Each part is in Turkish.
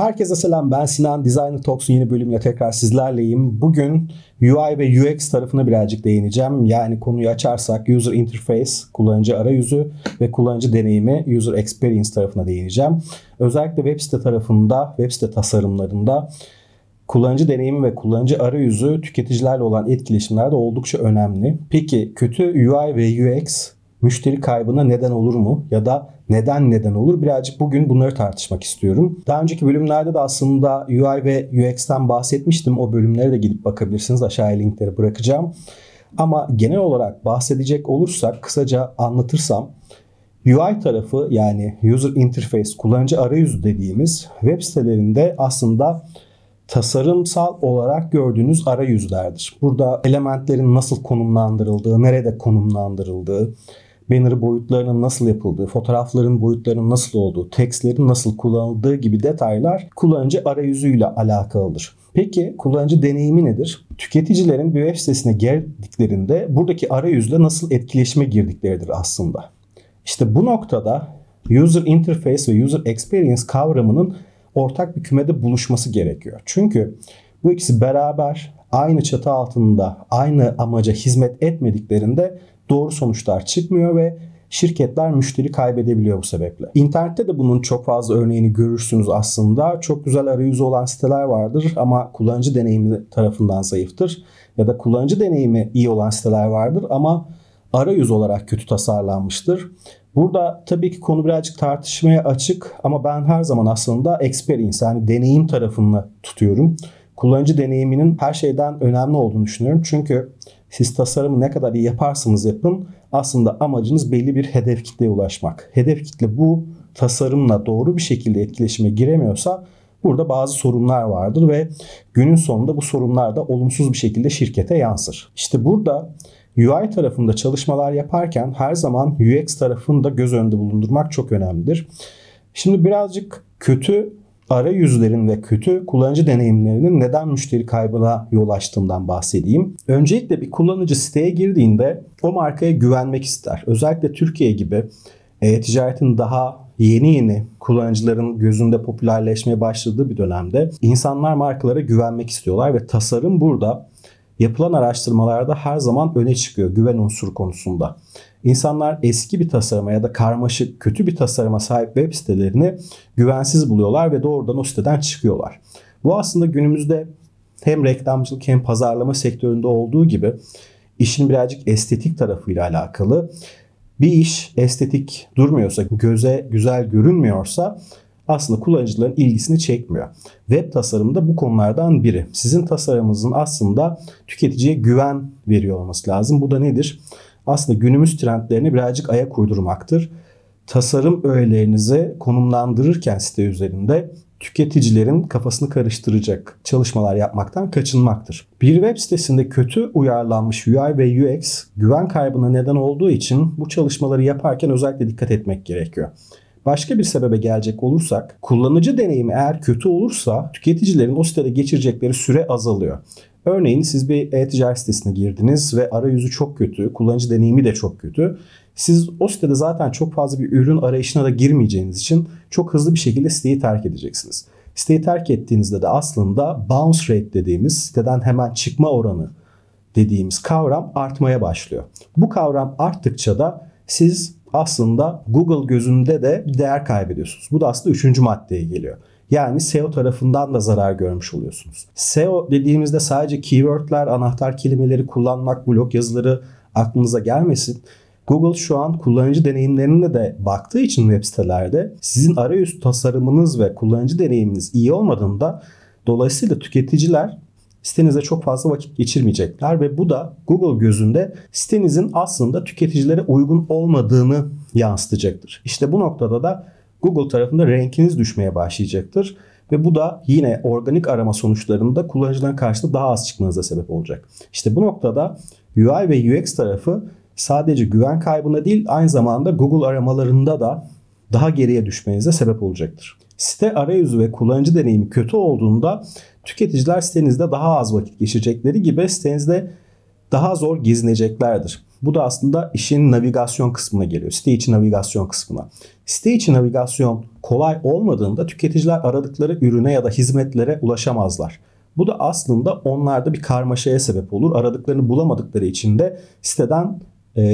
Herkese selam ben Sinan Designer Talks'un yeni bölümüyle tekrar sizlerleyim. Bugün UI ve UX tarafına birazcık değineceğim. Yani konuyu açarsak User Interface, kullanıcı arayüzü ve kullanıcı deneyimi User Experience tarafına değineceğim. Özellikle web site tarafında, web site tasarımlarında kullanıcı deneyimi ve kullanıcı arayüzü tüketicilerle olan etkileşimlerde oldukça önemli. Peki kötü UI ve UX müşteri kaybına neden olur mu? Ya da neden neden olur? Birazcık bugün bunları tartışmak istiyorum. Daha önceki bölümlerde de aslında UI ve UX'ten bahsetmiştim. O bölümlere de gidip bakabilirsiniz. Aşağıya linkleri bırakacağım. Ama genel olarak bahsedecek olursak kısaca anlatırsam UI tarafı yani User Interface, kullanıcı arayüzü dediğimiz web sitelerinde aslında tasarımsal olarak gördüğünüz arayüzlerdir. Burada elementlerin nasıl konumlandırıldığı, nerede konumlandırıldığı, banner boyutlarının nasıl yapıldığı, fotoğrafların boyutlarının nasıl olduğu, tekstlerin nasıl kullanıldığı gibi detaylar kullanıcı arayüzüyle alakalıdır. Peki kullanıcı deneyimi nedir? Tüketicilerin bir web sitesine girdiklerinde buradaki arayüzle nasıl etkileşime girdikleridir aslında. İşte bu noktada user interface ve user experience kavramının ortak bir kümede buluşması gerekiyor. Çünkü bu ikisi beraber aynı çatı altında aynı amaca hizmet etmediklerinde doğru sonuçlar çıkmıyor ve şirketler müşteri kaybedebiliyor bu sebeple. İnternette de bunun çok fazla örneğini görürsünüz aslında. Çok güzel arayüzü olan siteler vardır ama kullanıcı deneyimi tarafından zayıftır. Ya da kullanıcı deneyimi iyi olan siteler vardır ama arayüz olarak kötü tasarlanmıştır. Burada tabii ki konu birazcık tartışmaya açık ama ben her zaman aslında experience yani deneyim tarafını tutuyorum. Kullanıcı deneyiminin her şeyden önemli olduğunu düşünüyorum. Çünkü siz tasarımı ne kadar iyi yaparsanız yapın aslında amacınız belli bir hedef kitleye ulaşmak. Hedef kitle bu tasarımla doğru bir şekilde etkileşime giremiyorsa burada bazı sorunlar vardır ve günün sonunda bu sorunlar da olumsuz bir şekilde şirkete yansır. İşte burada UI tarafında çalışmalar yaparken her zaman UX tarafını da göz önünde bulundurmak çok önemlidir. Şimdi birazcık kötü arayüzlerin ve kötü kullanıcı deneyimlerinin neden müşteri kaybına yol açtığından bahsedeyim. Öncelikle bir kullanıcı siteye girdiğinde o markaya güvenmek ister. Özellikle Türkiye gibi e-ticaretin daha yeni yeni kullanıcıların gözünde popülerleşmeye başladığı bir dönemde insanlar markalara güvenmek istiyorlar ve tasarım burada yapılan araştırmalarda her zaman öne çıkıyor güven unsuru konusunda. İnsanlar eski bir tasarıma ya da karmaşık, kötü bir tasarıma sahip web sitelerini güvensiz buluyorlar ve doğrudan o siteden çıkıyorlar. Bu aslında günümüzde hem reklamcılık hem pazarlama sektöründe olduğu gibi işin birazcık estetik tarafıyla alakalı. Bir iş estetik durmuyorsa, göze güzel görünmüyorsa aslında kullanıcıların ilgisini çekmiyor. Web tasarımı da bu konulardan biri. Sizin tasarımınızın aslında tüketiciye güven veriyor olması lazım. Bu da nedir? Aslında günümüz trendlerine birazcık ayak uydurmaktır. Tasarım öğelerinizi konumlandırırken site üzerinde tüketicilerin kafasını karıştıracak çalışmalar yapmaktan kaçınmaktır. Bir web sitesinde kötü uyarlanmış UI ve UX güven kaybına neden olduğu için bu çalışmaları yaparken özellikle dikkat etmek gerekiyor. Başka bir sebebe gelecek olursak kullanıcı deneyimi eğer kötü olursa tüketicilerin o sitede geçirecekleri süre azalıyor. Örneğin siz bir e-ticaret sitesine girdiniz ve arayüzü çok kötü, kullanıcı deneyimi de çok kötü. Siz o sitede zaten çok fazla bir ürün arayışına da girmeyeceğiniz için çok hızlı bir şekilde siteyi terk edeceksiniz. Siteyi terk ettiğinizde de aslında bounce rate dediğimiz siteden hemen çıkma oranı dediğimiz kavram artmaya başlıyor. Bu kavram arttıkça da siz aslında Google gözünde de değer kaybediyorsunuz. Bu da aslında üçüncü maddeye geliyor. Yani SEO tarafından da zarar görmüş oluyorsunuz. SEO dediğimizde sadece keywordler, anahtar kelimeleri kullanmak, blog yazıları aklınıza gelmesin. Google şu an kullanıcı deneyimlerine de baktığı için web sitelerde sizin arayüz tasarımınız ve kullanıcı deneyiminiz iyi olmadığında dolayısıyla tüketiciler sitenize çok fazla vakit geçirmeyecekler ve bu da Google gözünde sitenizin aslında tüketicilere uygun olmadığını yansıtacaktır. İşte bu noktada da Google tarafında rankiniz düşmeye başlayacaktır ve bu da yine organik arama sonuçlarında kullanıcıların karşısında daha az çıkmanıza sebep olacak. İşte bu noktada UI ve UX tarafı sadece güven kaybına değil aynı zamanda Google aramalarında da daha geriye düşmenize sebep olacaktır. Site arayüzü ve kullanıcı deneyimi kötü olduğunda tüketiciler sitenizde daha az vakit geçirecekleri gibi sitenizde daha zor gezineceklerdir. Bu da aslında işin navigasyon kısmına geliyor. Site içi navigasyon kısmına. Site içi navigasyon kolay olmadığında tüketiciler aradıkları ürüne ya da hizmetlere ulaşamazlar. Bu da aslında onlarda bir karmaşaya sebep olur. Aradıklarını bulamadıkları için de siteden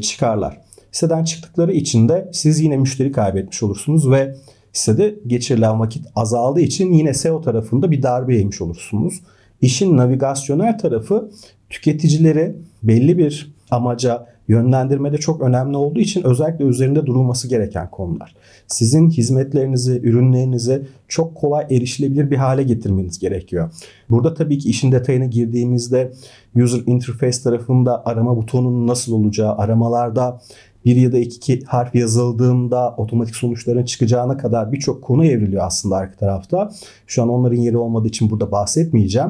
çıkarlar. Siteden çıktıkları için de siz yine müşteri kaybetmiş olursunuz ve sitede geçirilen vakit azaldığı için yine SEO tarafında bir darbe yemiş olursunuz. İşin navigasyonel tarafı tüketicileri belli bir amaca yönlendirmede çok önemli olduğu için özellikle üzerinde durulması gereken konular. Sizin hizmetlerinizi, ürünlerinizi çok kolay erişilebilir bir hale getirmeniz gerekiyor. Burada tabii ki işin detayına girdiğimizde user interface tarafında arama butonunun nasıl olacağı, aramalarda bir ya da iki harf yazıldığında otomatik sonuçların çıkacağına kadar birçok konu evriliyor aslında arka tarafta. Şu an onların yeri olmadığı için burada bahsetmeyeceğim.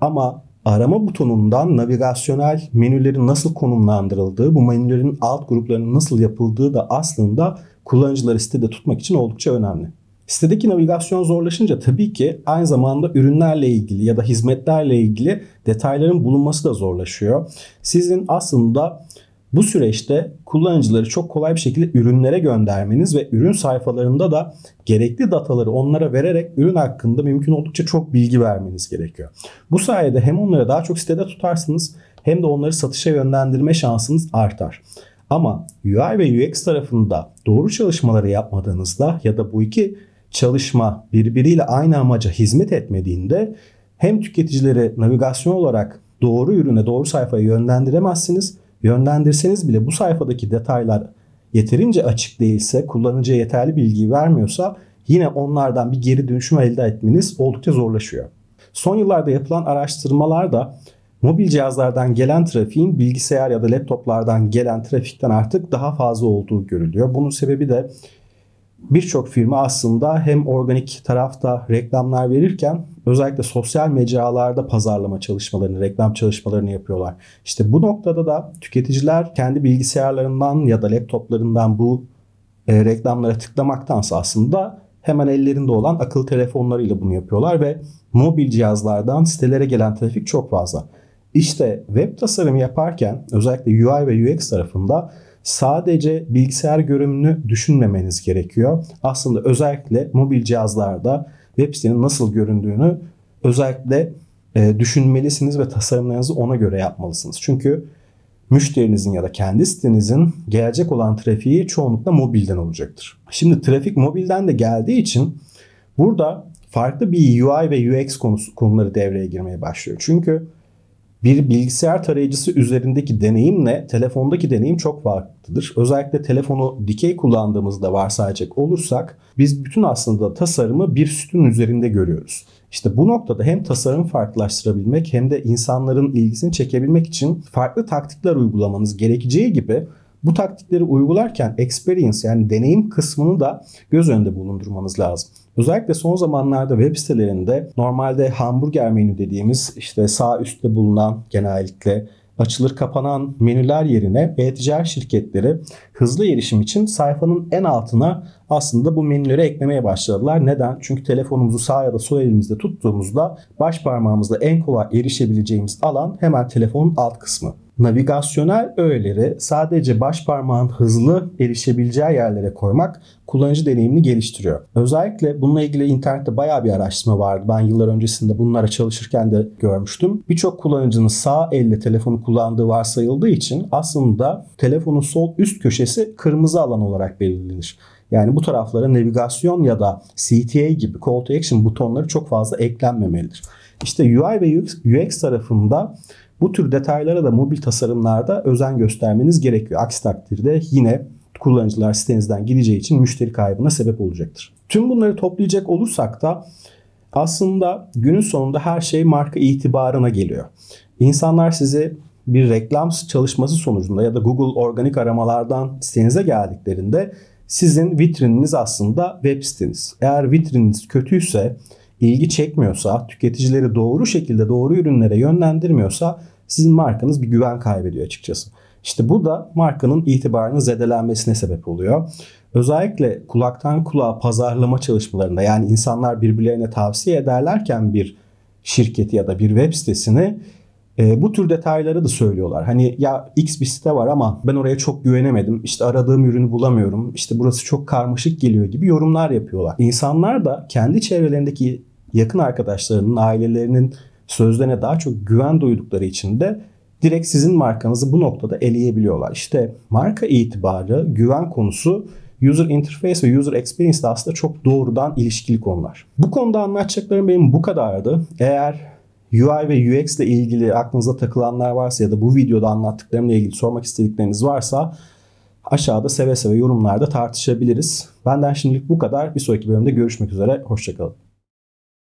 Ama arama butonundan navigasyonel menülerin nasıl konumlandırıldığı, bu menülerin alt gruplarının nasıl yapıldığı da aslında kullanıcıları sitede tutmak için oldukça önemli. Sitedeki navigasyon zorlaşınca tabii ki aynı zamanda ürünlerle ilgili ya da hizmetlerle ilgili detayların bulunması da zorlaşıyor. Sizin aslında bu süreçte kullanıcıları çok kolay bir şekilde ürünlere göndermeniz ve ürün sayfalarında da gerekli dataları onlara vererek ürün hakkında mümkün oldukça çok bilgi vermeniz gerekiyor. Bu sayede hem onları daha çok sitede tutarsınız hem de onları satışa yönlendirme şansınız artar. Ama UI ve UX tarafında doğru çalışmaları yapmadığınızda ya da bu iki çalışma birbiriyle aynı amaca hizmet etmediğinde hem tüketicileri navigasyon olarak doğru ürüne, doğru sayfaya yönlendiremezsiniz yönlendirseniz bile bu sayfadaki detaylar yeterince açık değilse, kullanıcıya yeterli bilgiyi vermiyorsa yine onlardan bir geri dönüşüm elde etmeniz oldukça zorlaşıyor. Son yıllarda yapılan araştırmalarda mobil cihazlardan gelen trafiğin bilgisayar ya da laptoplardan gelen trafikten artık daha fazla olduğu görülüyor. Bunun sebebi de birçok firma aslında hem organik tarafta reklamlar verirken özellikle sosyal mecralarda pazarlama çalışmalarını, reklam çalışmalarını yapıyorlar. İşte bu noktada da tüketiciler kendi bilgisayarlarından ya da laptoplarından bu e, reklamlara tıklamaktansa aslında hemen ellerinde olan akıllı telefonlarıyla bunu yapıyorlar ve mobil cihazlardan sitelere gelen trafik çok fazla. İşte web tasarımı yaparken özellikle UI ve UX tarafında sadece bilgisayar görünümünü düşünmemeniz gerekiyor. Aslında özellikle mobil cihazlarda web sitenin nasıl göründüğünü özellikle e, düşünmelisiniz ve tasarımlarınızı ona göre yapmalısınız. Çünkü müşterinizin ya da kendi sitenizin gelecek olan trafiği çoğunlukla mobilden olacaktır. Şimdi trafik mobilden de geldiği için burada farklı bir UI ve UX konusu, konuları devreye girmeye başlıyor. Çünkü bir bilgisayar tarayıcısı üzerindeki deneyimle telefondaki deneyim çok farklıdır. Özellikle telefonu dikey kullandığımızda varsayacak olursak biz bütün aslında tasarımı bir sütun üzerinde görüyoruz. İşte bu noktada hem tasarım farklılaştırabilmek hem de insanların ilgisini çekebilmek için farklı taktikler uygulamanız gerekeceği gibi bu taktikleri uygularken experience yani deneyim kısmını da göz önünde bulundurmanız lazım. Özellikle son zamanlarda web sitelerinde normalde hamburger menü dediğimiz işte sağ üstte bulunan genellikle açılır kapanan menüler yerine e-ticaret şirketleri hızlı erişim için sayfanın en altına aslında bu menüleri eklemeye başladılar. Neden? Çünkü telefonumuzu sağ ya da sol elimizde tuttuğumuzda baş parmağımızla en kolay erişebileceğimiz alan hemen telefonun alt kısmı. Navigasyonel öğeleri sadece baş parmağın hızlı erişebileceği yerlere koymak kullanıcı deneyimini geliştiriyor. Özellikle bununla ilgili internette bayağı bir araştırma vardı. Ben yıllar öncesinde bunlara çalışırken de görmüştüm. Birçok kullanıcının sağ elle telefonu kullandığı varsayıldığı için aslında telefonun sol üst köşesi kırmızı alan olarak belirlenir. Yani bu taraflara navigasyon ya da CTA gibi call to action butonları çok fazla eklenmemelidir. İşte UI ve UX, tarafında bu tür detaylara da mobil tasarımlarda özen göstermeniz gerekiyor. Aksi takdirde yine kullanıcılar sitenizden gideceği için müşteri kaybına sebep olacaktır. Tüm bunları toplayacak olursak da aslında günün sonunda her şey marka itibarına geliyor. İnsanlar sizi bir reklam çalışması sonucunda ya da Google organik aramalardan sitenize geldiklerinde sizin vitrininiz aslında web siteniz. Eğer vitrininiz kötüyse, ilgi çekmiyorsa, tüketicileri doğru şekilde doğru ürünlere yönlendirmiyorsa sizin markanız bir güven kaybediyor açıkçası. İşte bu da markanın itibarının zedelenmesine sebep oluyor. Özellikle kulaktan kulağa pazarlama çalışmalarında yani insanlar birbirlerine tavsiye ederlerken bir şirketi ya da bir web sitesini E, bu tür detayları da söylüyorlar. Hani ya X bir site var ama ben oraya çok güvenemedim. İşte aradığım ürünü bulamıyorum. İşte burası çok karmaşık geliyor gibi yorumlar yapıyorlar. İnsanlar da kendi çevrelerindeki yakın arkadaşlarının, ailelerinin sözlerine daha çok güven duydukları için de direkt sizin markanızı bu noktada eleyebiliyorlar. İşte marka itibarı, güven konusu user interface ve user experience de aslında çok doğrudan ilişkili konular. Bu konuda anlatacaklarım benim bu kadardı. Eğer UI ve UX ile ilgili aklınıza takılanlar varsa ya da bu videoda anlattıklarımla ilgili sormak istedikleriniz varsa aşağıda seve seve yorumlarda tartışabiliriz. Benden şimdilik bu kadar. Bir sonraki bölümde görüşmek üzere. Hoşçakalın.